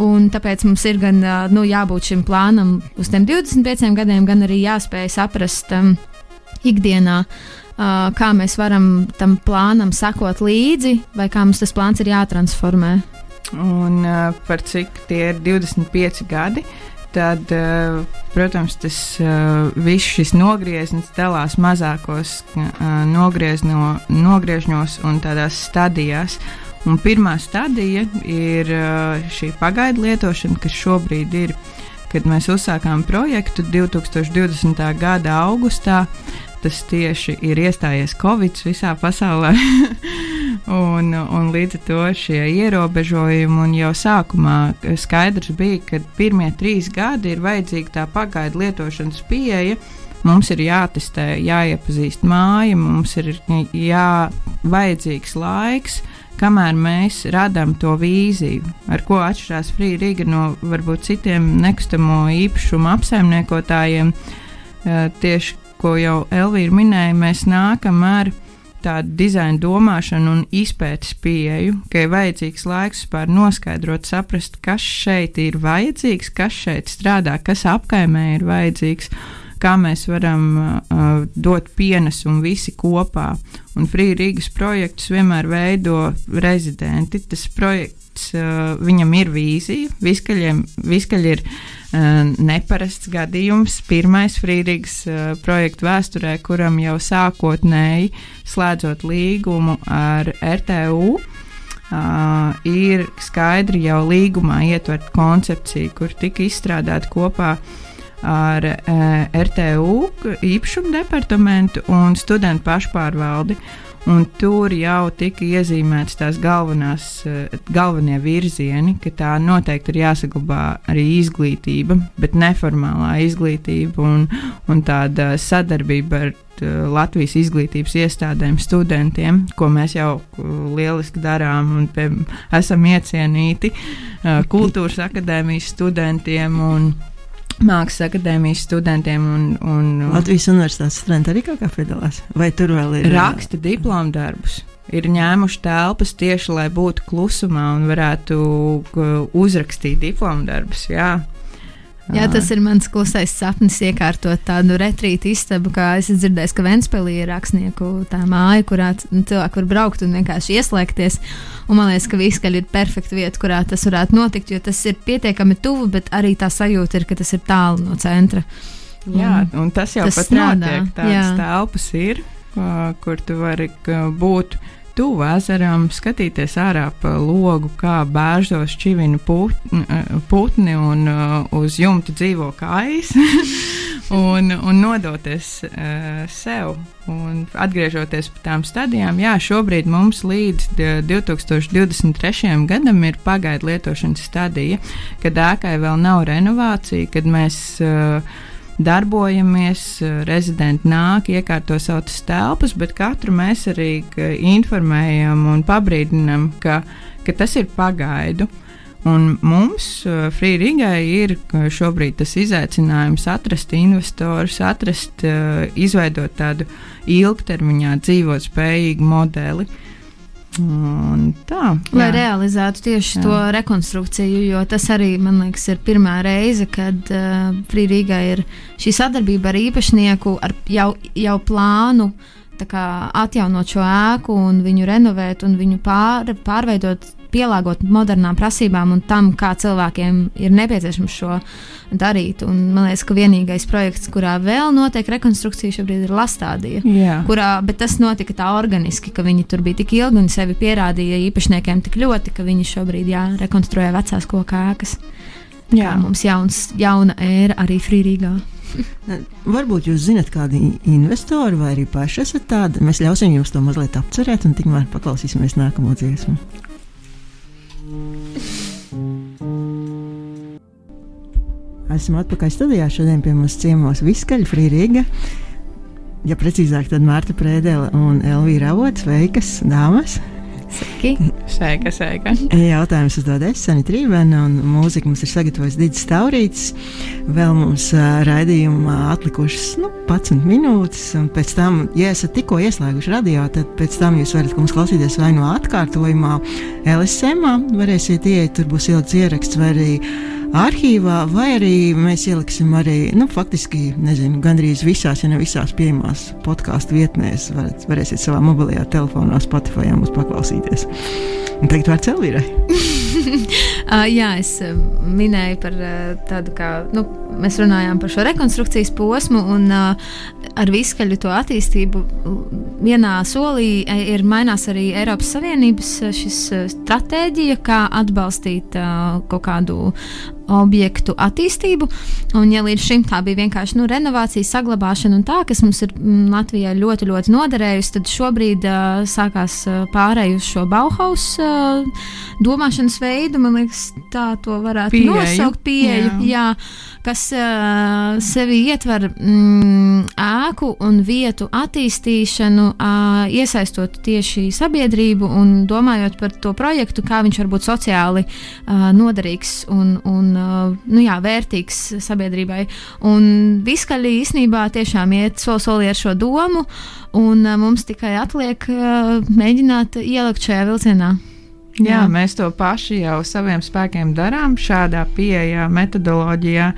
Un tāpēc mums ir gan nu, jābūt šim plānam uz tiem 25 gadiem, gan arī jāspēj saprast um, ikdienā, uh, kā mēs varam tam plānam sekot līdzi, vai kā mums tas plāns ir jātransformē. Un uh, par cik tie ir 25 gadi, tad, uh, protams, tas uh, viss šis nogrieznis dalās mazākos uh, nogriezno, nogriežņos un tādās stadijās. Uh, Un pirmā stadija ir šī pagaidu lietošana, kas šobrīd ir, kad mēs uzsākām projektu 2020. gada augustā. Tas tieši ir iestājies Covid visā pasaulē. un, un līdz ar to šie ierobežojumi, un jau sākumā skaidrs bija, ka pirmie trīs gadi ir vajadzīga tā pagaidu lietošanas pieeja. Mums ir jātestē, jāiepazīst māja, mums ir jā, vajadzīgs laiks, kamēr mēs radām to vīziju, ar ko atšķirās Frīdīga no varbūt citiem nekustamo īpašumu apsaimniekotājiem. Eh, tieši ko jau Elvīra minēja, mēs nākam ar tādu dizaina domāšanu un izpētes pieeju, ka ir vajadzīgs laiks vispār noskaidrot, saprast, kas šeit ir vajadzīgs, kas šeit strādā, kas apkaimē ir vajadzīgs kā mēs varam uh, dot pienesumu visi kopā. Un Free Rīgas projekts vienmēr veido rezidenti. Tas projekts, uh, viņam ir vīzija, viskaļiem, viskaļi ir uh, neparasts gadījums. Pirmais Free Rīgas uh, projektu vēsturē, kuram jau sākotnēji slēdzot līgumu ar RTU. uh, ir skaidri jau līgumā ietverta koncepcija, kur tika izstrādāta kopā ar uh, RTU īpašumu departamentu un studentu pašpārvaldi. Un tur jau tika iezīmētas tās galvenās, galvenie virzieni, ka tā noteikti ir jāsaglabā arī izglītība, bet neformālā izglītība un, un tāda sadarbība ar Latvijas izglītības iestādēm, studentiem, ko mēs jau lieliski darām un pie, esam iecienīti kultūras akadēmijas studentiem. Un, Mākslas akadēmijas studentiem un, un Latvijas universitātes studenti arī kaut kā piedalās. Vai tur vēl ir? Raksta diplomu darbus. Ir ņēmuši telpas tieši, lai būtu klusumā un varētu uzrakstīt diplomu darbus. Jā. Jā, tas ir mans klusais sapnis, iekārtot tādu retrītu istabu, kā es dzirdēju, ka Ventspēlī ir rakstnieku tā māja, kurā cilvēki var braukt un vienkārši ieslēgties. Un man liekas, ka Vīskaļi ir perfekta vieta, kurā tas varētu notikt, jo tas ir pietiekami tuvu, bet arī tā sajūta ir, ka tas ir tālu no centra. Jā, un tas jau tas pat notiek. Tādas telpas ir, kur tu vari būt tuvu ezeram, skatīties ārā pa logu, kā bērnos čivina putni, putni un uh, uz jumta dzīvo kājas, un, un nodoties uh, sev. Un atgriežoties pie tām stadijām, jā, šobrīd mums līdz 2023. gadam ir pagaidu lietošanas stadija, kad ēkai vēl nav renovācija, kad mēs uh, darbojamies, rezidenti nāk, iekārto savas telpas, bet katru mēs arī informējam un pabrīdinam, ka, ka tas ir pagaidu. Un mums, Frīdīgai, ir šobrīd tas izaicinājums atrast investorus, atrast, izveidot tādu ilgtermiņā dzīvotspējīgu modeli. Uh, Un tā, jā. Lai realizētu tieši jā. to rekonstrukciju, jo tas arī, man liekas, ir pirmā reize, kad uh, Frīdīgā ir šī sadarbība ar īpašnieku, ar jau, jau plānu kā, atjaunot šo ēku un viņu renovēt un viņu pār, pārveidot pielāgot modernām prasībām un tam, kā cilvēkiem ir nepieciešams šo darīt. Un man liekas, ka vienīgais projekts, kurā vēl notiek rekonstrukcija, šobrīd ir Lastādija. Kurā, bet tas notika tā organiski, ka viņi tur bija tik ilgi un sevi pierādīja īpašniekiem tik ļoti, ka viņi šobrīd jā, rekonstruē vecās koku ēkas. Jā. Kā mums jauns, jauna ēra arī Frīrīgā. Varbūt jūs zinat kādu investoru vai arī paši esat tādi. Mēs ļausim jums to mazliet apcerēt un tikmēr paklausīsimies nākamo dziesmu. Esmu atpakaļ studijā. Šodien pie mums ciemos Viskaļa, Frīrīga. Ja precīzāk, tad Mārta Prēdele un Elvīra Avots. Sveikas, dāmas! Sveiki! Sveika, sveika! Jautājums uzdod es, Sani Trībēna, un mūziku mums ir sagatavojis Digis Taurītis. Vēl mums uh, raidījumā atlikušas nu, 11 minūtes, un pēc tam, ja esat tikko ieslēguši radio, tad pēc tam jūs varat mums klausīties vai no atkārtojumā LSM, varēsiet ieiet, tur būs ilgs ieraksts vai arī arhīvā, vai arī mēs ieliksim arī, nu, faktiski, nezinu, gandrīz visās, ja ne visās pieejamās podkāstu vietnēs. Varat, varēsiet savā mobilajā telefonā, Spotify mūs paklausīties. Un tagad vārds Elvīrai. uh, jā, es minēju par uh, tādu kā. Nu, mēs runājām par šo rekonstrukcijas posmu, un uh, ar viskaļu to attīstību vienā solī ir mainās arī Eiropas Savienības šis stratēģija, kā atbalstīt kaut kādu objektu attīstību. Un, ja līdz šim tā bija vienkārši nu, renovācija, saglabāšana un tā, kas mums ir mm, Latvijā ļoti, ļoti noderējusi, tad šobrīd uh, sākās pārēj uz šo Bauhaus uh, domāšanas veidu. Man liekas, tā to varētu pieeju. nosaukt pieeju. Jā. Jā kas uh, sevi ietver mm, ēku un vietu attīstīšanu, uh, iesaistot tieši sabiedrību un domājot par to projektu, kā viņš var būt sociāli uh, noderīgs un, un nu jā, vērtīgs sabiedrībai. Un viskaļi īsnībā tiešām iet soli solī ar šo domu, un uh, mums tikai atliek uh, mēģināt ielikt šajā vilcienā. Jā, Jā, mēs to paši jau saviem spēkiem darām, šādā pieejā, metodoloģijā.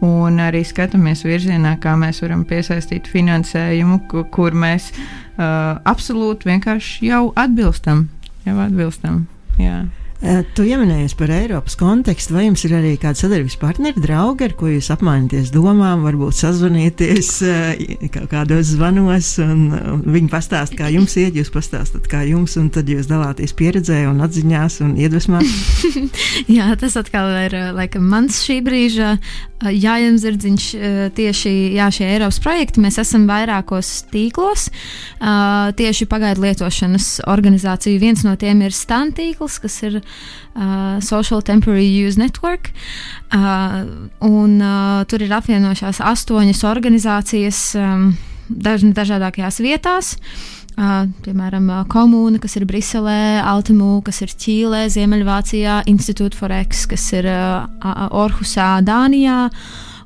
Un arī skatāmies virzienā, kā mēs varam piesaistīt finansējumu, kur mēs uh, absolūti vienkārši jau atbilstam. Jau atbilstam jā. Eh, tu pieminējies par Eiropas kontekstu, vai jums ir arī kādi sadarbības partneri, draugi, ar ko jūs apmaināties domām, varbūt sazvanieties eh, kādos zvanos, un, viņi pastāst, kā jums iet, jūs pastāstat, kā jums, un tad jūs dalāties pieredzē un atziņās un iedvesmās. jā, tas atkal ir eh, laikam mans šī brīža jāiemzirdziņš tieši jā, šie Eiropas projekti. Mēs esam vairākos tīklos, tieši pagaidu lietošanas organizāciju. Viens no tiem ir STAN tīkls, kas ir uh, Social Temporary Use Network. Uh, un, uh, tur ir apvienojušās astoņas organizācijas um, daž, dažādākajās vietās. Uh, piemēram, uh, Komūna, kas ir Briselē, Altamū, kas ir Ķīlē, Ziemeļvācijā, Institute for X, kas ir uh, Orhusā, Dānijā,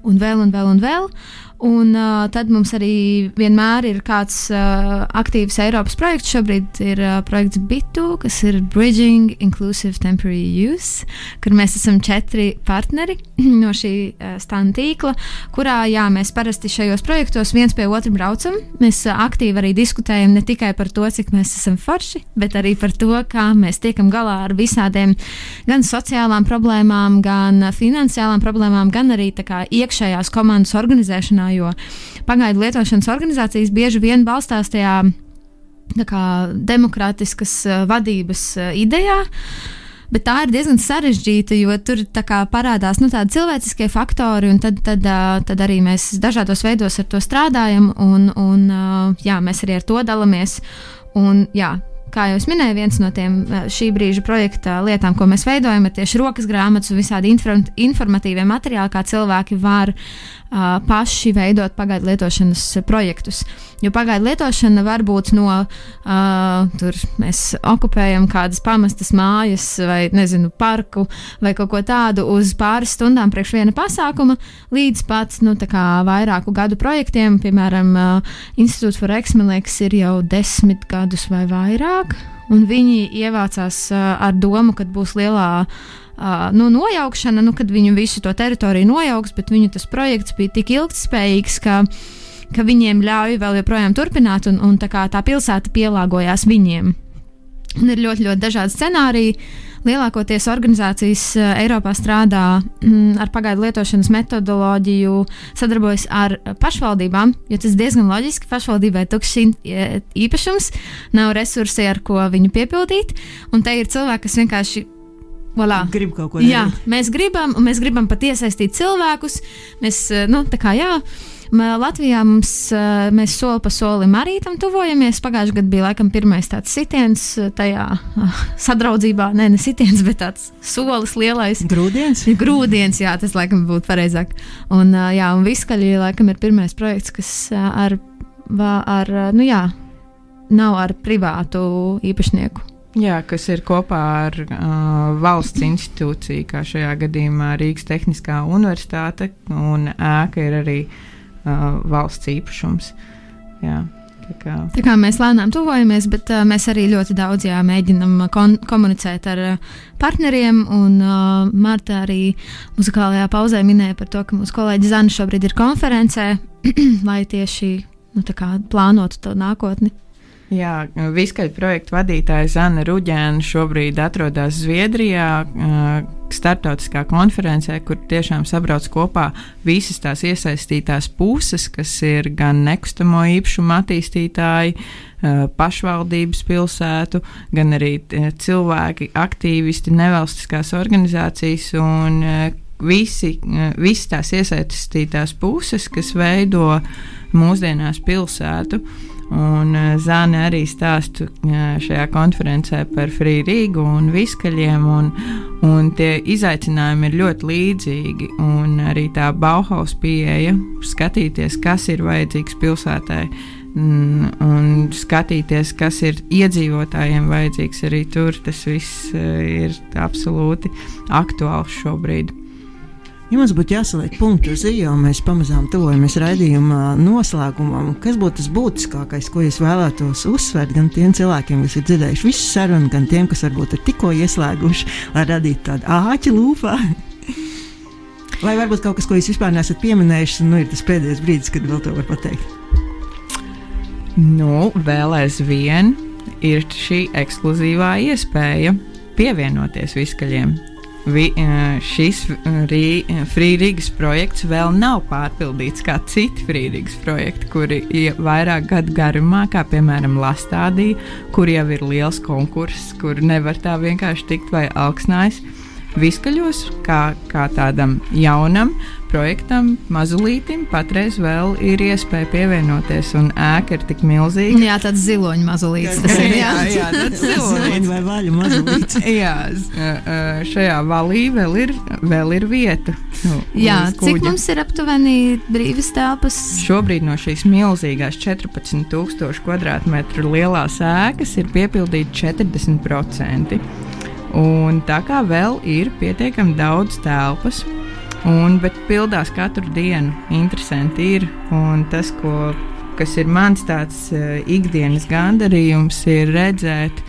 un vēl un vēl un vēl. Uh, Un uh, tad mums arī vienmēr ir kāds uh, aktīvs Eiropas projekts. Šobrīd ir uh, projekts BITU, kas ir Bridging Inclusive Temporary Use, kur mēs esam četri partneri no šī uh, standa tīkla, kurā jā, mēs parasti šajos projektos viens pie otra braucam. Mēs uh, aktīvi arī diskutējam ne tikai par to, cik mēs esam forši, bet arī par to, kā mēs tiekam galā ar visādiem gan sociālām problēmām, gan finansiālām problēmām, gan arī kā, iekšējās komandas organizēšanā jo pagaidu lietošanas organizācijas bieži vien balstās tajā kā, demokrātiskas uh, vadības uh, idejā. Bet tā ir diezgan sarežģīta, jo tur parādās nu, tādi cilvēciskie faktori, un tad, tad, uh, tad arī mēs dažādos veidos ar to strādājam, un, un jā, mēs arī ar to dalāmies. Un, jā, kā jau minēju, viens no tiem šī brīža projekta lietām, ko mēs veidojam, ir tieši rokas grāmatas un visādi informatīvie materiāli, kā cilvēki var uh, paši veidot pagaidu lietošanas projektus. Jo pagaidu lietošana var būt no, uh, tur mēs okupējam kādas pamestas mājas vai, nezinu, parku vai kaut ko tādu uz pāris stundām priekš viena pasākuma, līdz pat, nu, tā kā vairāku gadu projektiem, piemēram, uh, Institūts for liekas, ir jau desmit gadus vai vairāk, un viņi ievācās uh, ar domu, ka būs lielā uh, uh, nu, nojaukšana, nu, kad viņu visu to teritoriju nojauks, bet viņu tas projekts bija tik ilgspējīgs, ka, ka viņiem ļauj vēl joprojām turpināt, un, un tā, tā pilsēta pielāgojās viņiem. Un ir ļoti, ļoti dažādi scenāriji. Lielākoties organizācijas Eiropā strādā mm, ar pagaidu lietošanas metodoloģiju, sadarbojas ar pašvaldībām, jo tas diezgan loģiski. Pašvaldībai tukšs īpašums, nav resursi, ar ko viņu piepildīt. Un te ir cilvēki, kas vienkārši Voilà. Grib kaut ko tādu. Jā, mēs gribam, mēs gribam pat iesaistīt cilvēkus. Mēs, eh, nu, tā kā jā. Latvijā mums, eh, mēs soli pa solim arī tam tuvojamies. Pagājušajā gadā bija laikam pirmais tāds sitiens eh, tajā sadraudzībā, ne, ne sitiens, bet tāds solis lielais. Grūdienis? Grūdienis, jā, tas laikam būtu pareizāk. Un, jā, un Viskaļi laikam ir pirmais projekts, kas ar, ar nu jā, nav ar privātu īpašnieku. Jā, kas ir kopā ar uh, valsts institūciju, kā šajā gadījumā Rīgas Tehniskā Universitāte, un ēka ir arī uh, valsts īpašums. Jā. Tā kā. tā kā mēs lēnām tuvojamies, bet uh, mēs arī ļoti daudz jā, mēģinam komunicēt ar uh, partneriem. Un uh, Marta arī muzikālajā pauzē minēja par to, ka mūsu kolēģi Zana šobrīd ir konferencē, lai tieši nu, plānotu to nākotni. Jā, Viskaļu projektu vadītāja Zana Ruģēna šobrīd atrodas Zviedrijā, starptautiskā konferencē, kur tiešām sabrauc kopā visas tās iesaistītās puses, kas ir gan nekustamo īpašumu attīstītāji, pašvaldības pilsētu, gan arī cilvēki, aktīvisti, nevalstiskās organizācijas un visi, visi tās iesaistītās puses, kas veido mūsdienās pilsētu. Un eh, Zāne arī stāsta eh, šajā konferencē par Free Rīgu un viskaļiem, un, un tie izaicinājumi ir ļoti līdzīgi. Un arī tā Bauhaus pieeja, skatīties, kas ir vajadzīgs pilsētai, mm, un skatīties, kas ir iedzīvotājiem vajadzīgs arī tur, tas viss eh, ir absolūti aktuāls šobrīd. Ja mums būtu jāsaliek punktu uz īņa, mēs pamazām tuvojamies raidījuma noslēgumam. Kas būtu tas būtiskākais, ko jūs vēlētos uzsvērt gan tiem cilvēkiem, kas ir dzirdējuši visu sarunu, gan tiem, kas varbūt ir tikko ieslēguši, lai radītu tādu āķi lūpā? Vai varbūt kaut kas, ko jūs vispār nesat pieminējuši, un nu, ir tas pēdējais brīdis, kad vēl to var pateikt? Nu, vēl aizvien ir šī ekskluzīvā iespēja pievienoties viskaļiem. Vi, šis Frīdīgas projekts vēl nav pārpildīts kā citi Frīdīgas projekti, kuri ir vairāk gadu garumā, kā piemēram Lastādī, kur jau ir liels konkurss, kur nevar tā vienkārši tikt vai augsnājs. Viskaļos, kā, kā tādam jaunam projektam, mazulītim, patreiz vēl ir iespēja pievienoties, un ēka ir tik milzīga. Jā, tāds ziloņa mazulīts. Tas ir jā, jā, tāds ziloņa vai vaļa mazulīts. jā, šajā valī vēl ir, vēl ir vieta. Nu, jā, cik mums ir aptuveni brīvas telpas? Šobrīd no šīs milzīgās 14,000 km2 lielās ēkas ir piepildīti 40%. Un tā kā vēl ir pietiekami daudz telpas, un, bet pildās katru dienu, interesanti ir. Un tas, ko, kas ir mans tāds uh, ikdienas gandarījums, ir redzēt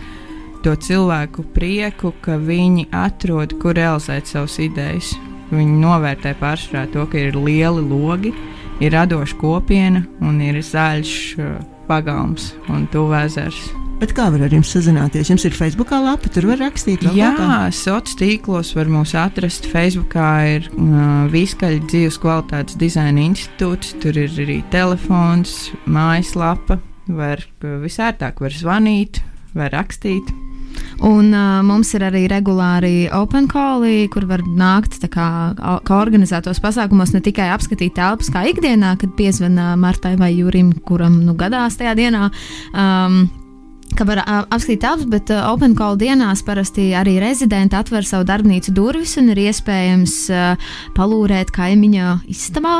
to cilvēku prieku, ka viņi atrod, kur realizēt savas idejas. Viņi novērtē pārsvarā to, ka ir lieli logi, ir radoša kopiena un ir zaļš uh, pagalms un tuvēzers. Bet kā var ar jums sazināties? Jums ir Facebook lapa, tur var rakstīt. Jā, sociālos tīklos var mūs atrast. Facebookā ir uh, Viskaļa dzīves kvalitātes dizaina institūts, tur ir arī telefons, mājaslapa. Var visērtāk var zvanīt, var rakstīt. Un uh, mums ir arī regulāri open calli, kur var nākt kā, kā organizētos pasākumos, ne tikai apskatīt telpas kā ikdienā, kad piezvanā Martai vai Jurim, kuram nu gadās tajā dienā. Um, ka var uh, apskatīt telpas, bet uh, Open Call dienās parasti arī rezidenti atver savu darbnīcu durvis un ir iespējams uh, palūrēt kaimiņa istabā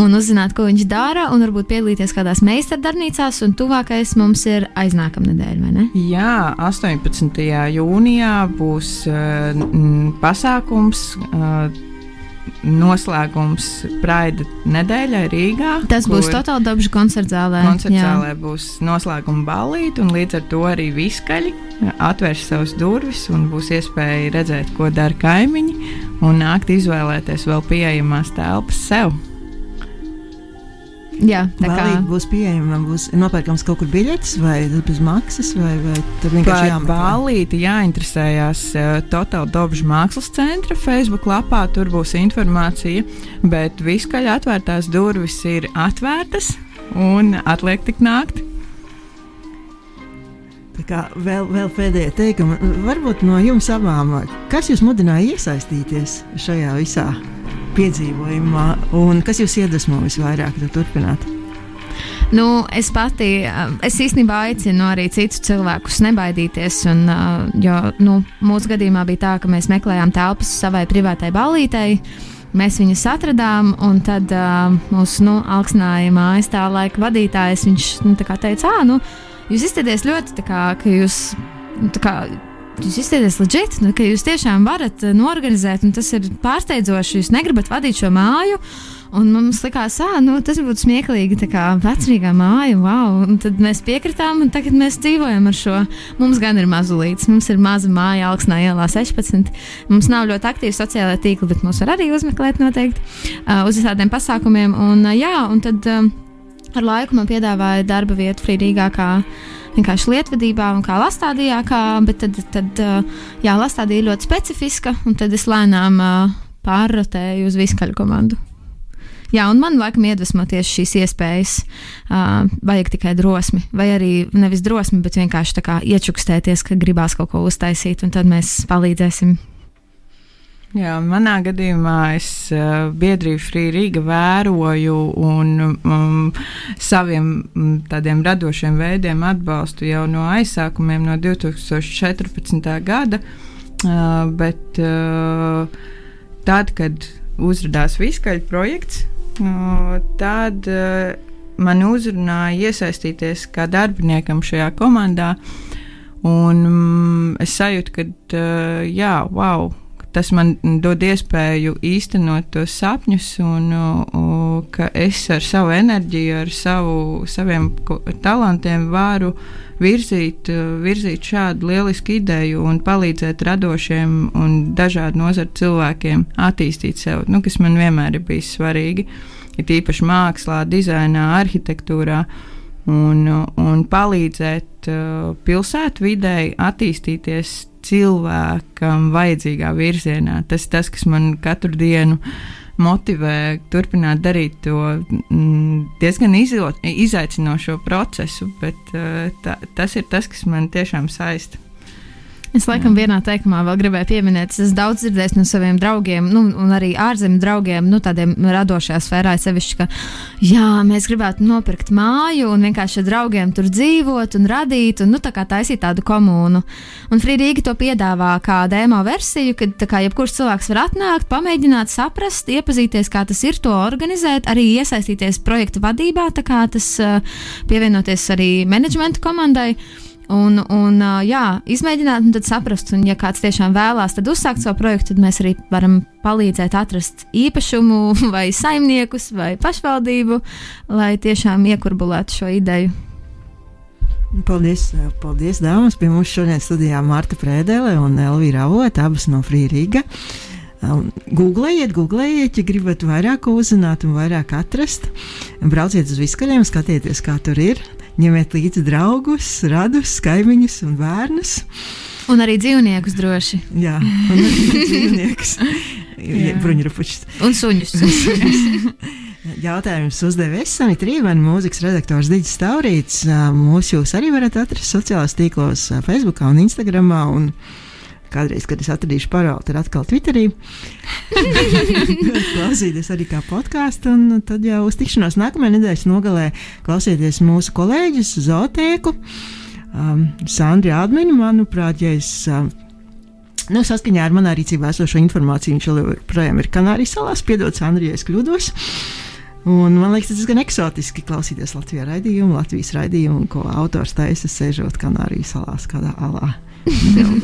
un uzzināt, ko viņš dara, un varbūt piedalīties kādās meistardarbnīcās, un tuvākais mums ir aiznākamā nedēļa, vai ne? Jā, 18. jūnijā būs uh, pasākums. Uh, noslēgums Praida nedēļai Rīgā. Tas būs totāli dabas koncerta zālē. Koncerta zālē būs noslēguma ballīte, un līdz ar to arī viskaļi atvērs savas durvis un būs iespēja redzēt, ko dara kaimiņi, un nākt izvēlēties vēl pieejamās telpas sev. Jā, tā kā būs pieejama, būs nopērkams kaut kur biļetes, vai bez maksas, vai, vai tur vienkārši jāmeklē. Bālīti jāinteresējās uh, Total Dobžu mākslas centra Facebook lapā, tur būs informācija, bet viskaļ atvērtās durvis ir atvērtas un atliek tik nākt. Vēl, vēl pēdējā teikuma, varbūt no jums abām, kas jūs mudināja iesaistīties šajā visā? Piedzīvojumā, un kas jūs iedvesmo visvairāk turpināt? Nu, es pati, es īstenībā aicinu arī citus cilvēkus nebaidīties. Un, jo nu, mūsu gadījumā bija tā, ka mēs meklējām telpas savai privātai ballītei. Mēs viņus atradām, un tad uh, mūsu nu, augstinājuma aizstāvja laika vadītājs nu, teica, ah, nu, jūs izskatāties ļoti kā, ka jūs. Nu, kā, jūs izskatieties leģit, nu, ka jūs tiešām varat uh, norganizēt, un tas ir pārsteidzoši. Jūs negribat vadīt šo māju. Un mums likās, ka nu, tas būtu smieklīgi, tā kā vecrīgā māja, wow. Un tad mēs piekritām, un tagad mēs dzīvojam ar šo. Mums gan ir mazulīts, mums ir maza māja augstnā ielā 16. Mums nav ļoti aktīvi sociālai tīkli, bet mūs var arī uzmeklēt noteikti uh, uz visādiem pasākumiem. Un, uh, jā, un tad uh, ar laiku man piedāvāja darba vietu Frīdīgā vienkārši lietvedībā un kā lastādījā, kā, bet tad, tad jā, lastādīja ļoti specifiska, un tad es lēnām pārrotēju uz viskaļu komandu. Jā, un man laikam iedvesmo tieši šīs iespējas. Uh, vajag tikai drosmi, vai arī nevis drosmi, bet vienkārši kā iečukstēties, ka gribās kaut ko uztaisīt, un tad mēs palīdzēsim Jā, manā gadījumā es uh, biedrību Free Riga vēroju un um, saviem um, tādiem radošiem veidiem atbalstu jau no aizsākumiem no 2014. gada, uh, bet uh, tad, kad uzrādījās Viskaļa projekts, uh, tad uh, man uzrunāja iesaistīties kā darbiniekam šajā komandā, un um, es sajūtu, ka uh, jā, wow! Tas man dod iespēju īstenot tos sapņus, un uh, ka es ar savu enerģiju, ar savu, saviem talantiem varu virzīt, virzīt šādu lielisku ideju un palīdzēt radošiem un dažādu nozaru cilvēkiem attīstīt sevi, nu, kas man vienmēr ir bijis svarīgi. Ir īpaši mākslā, dizainā, arhitektūrā. Un, un palīdzēt uh, pilsētvidēji attīstīties cilvēkam vajadzīgā virzienā. Tas ir tas, kas man katru dienu motivē turpināt darīt to mm, diezgan izlo, izaicinošo procesu, bet uh, ta, tas ir tas, kas man tiešām saista. Es laikam vienā teikumā vēl gribēju pieminēt, es daudz dzirdēju no saviem draugiem, nu, un arī ārzemju draugiem, nu, tādiem radošajā sfērā, sevišķi, ka, jā, mēs gribētu nopirkt māju un vienkārši ar draugiem tur dzīvot un radīt, un, nu, tā kā taisīt tādu komūnu. Un Frīdīgi to piedāvā kā demo versiju, kad, kā jebkurš cilvēks var atnākt, pamēģināt saprast, iepazīties, kā tas ir to organizēt, arī iesaistīties projektu vadībā, tā kā tas pievienoties arī menedžmenta komandai. Un, un jā, izmēģināt, un tad saprast, un ja kāds tiešām vēlās, tad uzsākt savu projektu, tad mēs arī varam palīdzēt atrast īpašumu, vai saimniekus, vai pašvaldību, lai tiešām iekurbulētu šo ideju. Paldies, paldies dāmas. Pie mums šodien studijā Marta Prēdele un Elvīra Avota, abas no Frīrīga. Um, googlējiet, googlējiet, ja gribat vairāk uzzināt un vairāk atrast. Brauciet uz viskaļiem, skatieties, kā tur ir ņemiet līdzi draugus, radus, kaimiņus un bērnus. Un arī dzīvniekus droši. Jā, un arī dzīvniekus. Bruņurupušs. Un suņus. Jautājums uzdeva Esanita Rīvana, mūzikas redaktors Digis Taurīts. Mūs jūs arī varat atrast sociālajos tīklos, Facebook un Instagram. Un Kādreiz, kad es atradīšu parādu, tad atkal Twitterī. Klausīties arī kā podkāstu, un tad jau uz tikšanos nākamajā nedēļas nogalē klausieties mūsu kolēģis Zotēku, um, Sandri Adminu, manuprāt, ja es. Um, Nu, saskaņā ar manā rīcībā esošo informāciju viņš joprojām ir Kanārijas salās. Piedod, Sandri, ja es kļūdos. Un man liekas, tas ir gan eksotiski klausīties Latvijas raidījumu, Latvijas raidījumu, ko autors taisa sēžot Kanārijas salās kādā alā.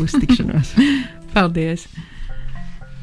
Uz tikšanos! Paldies!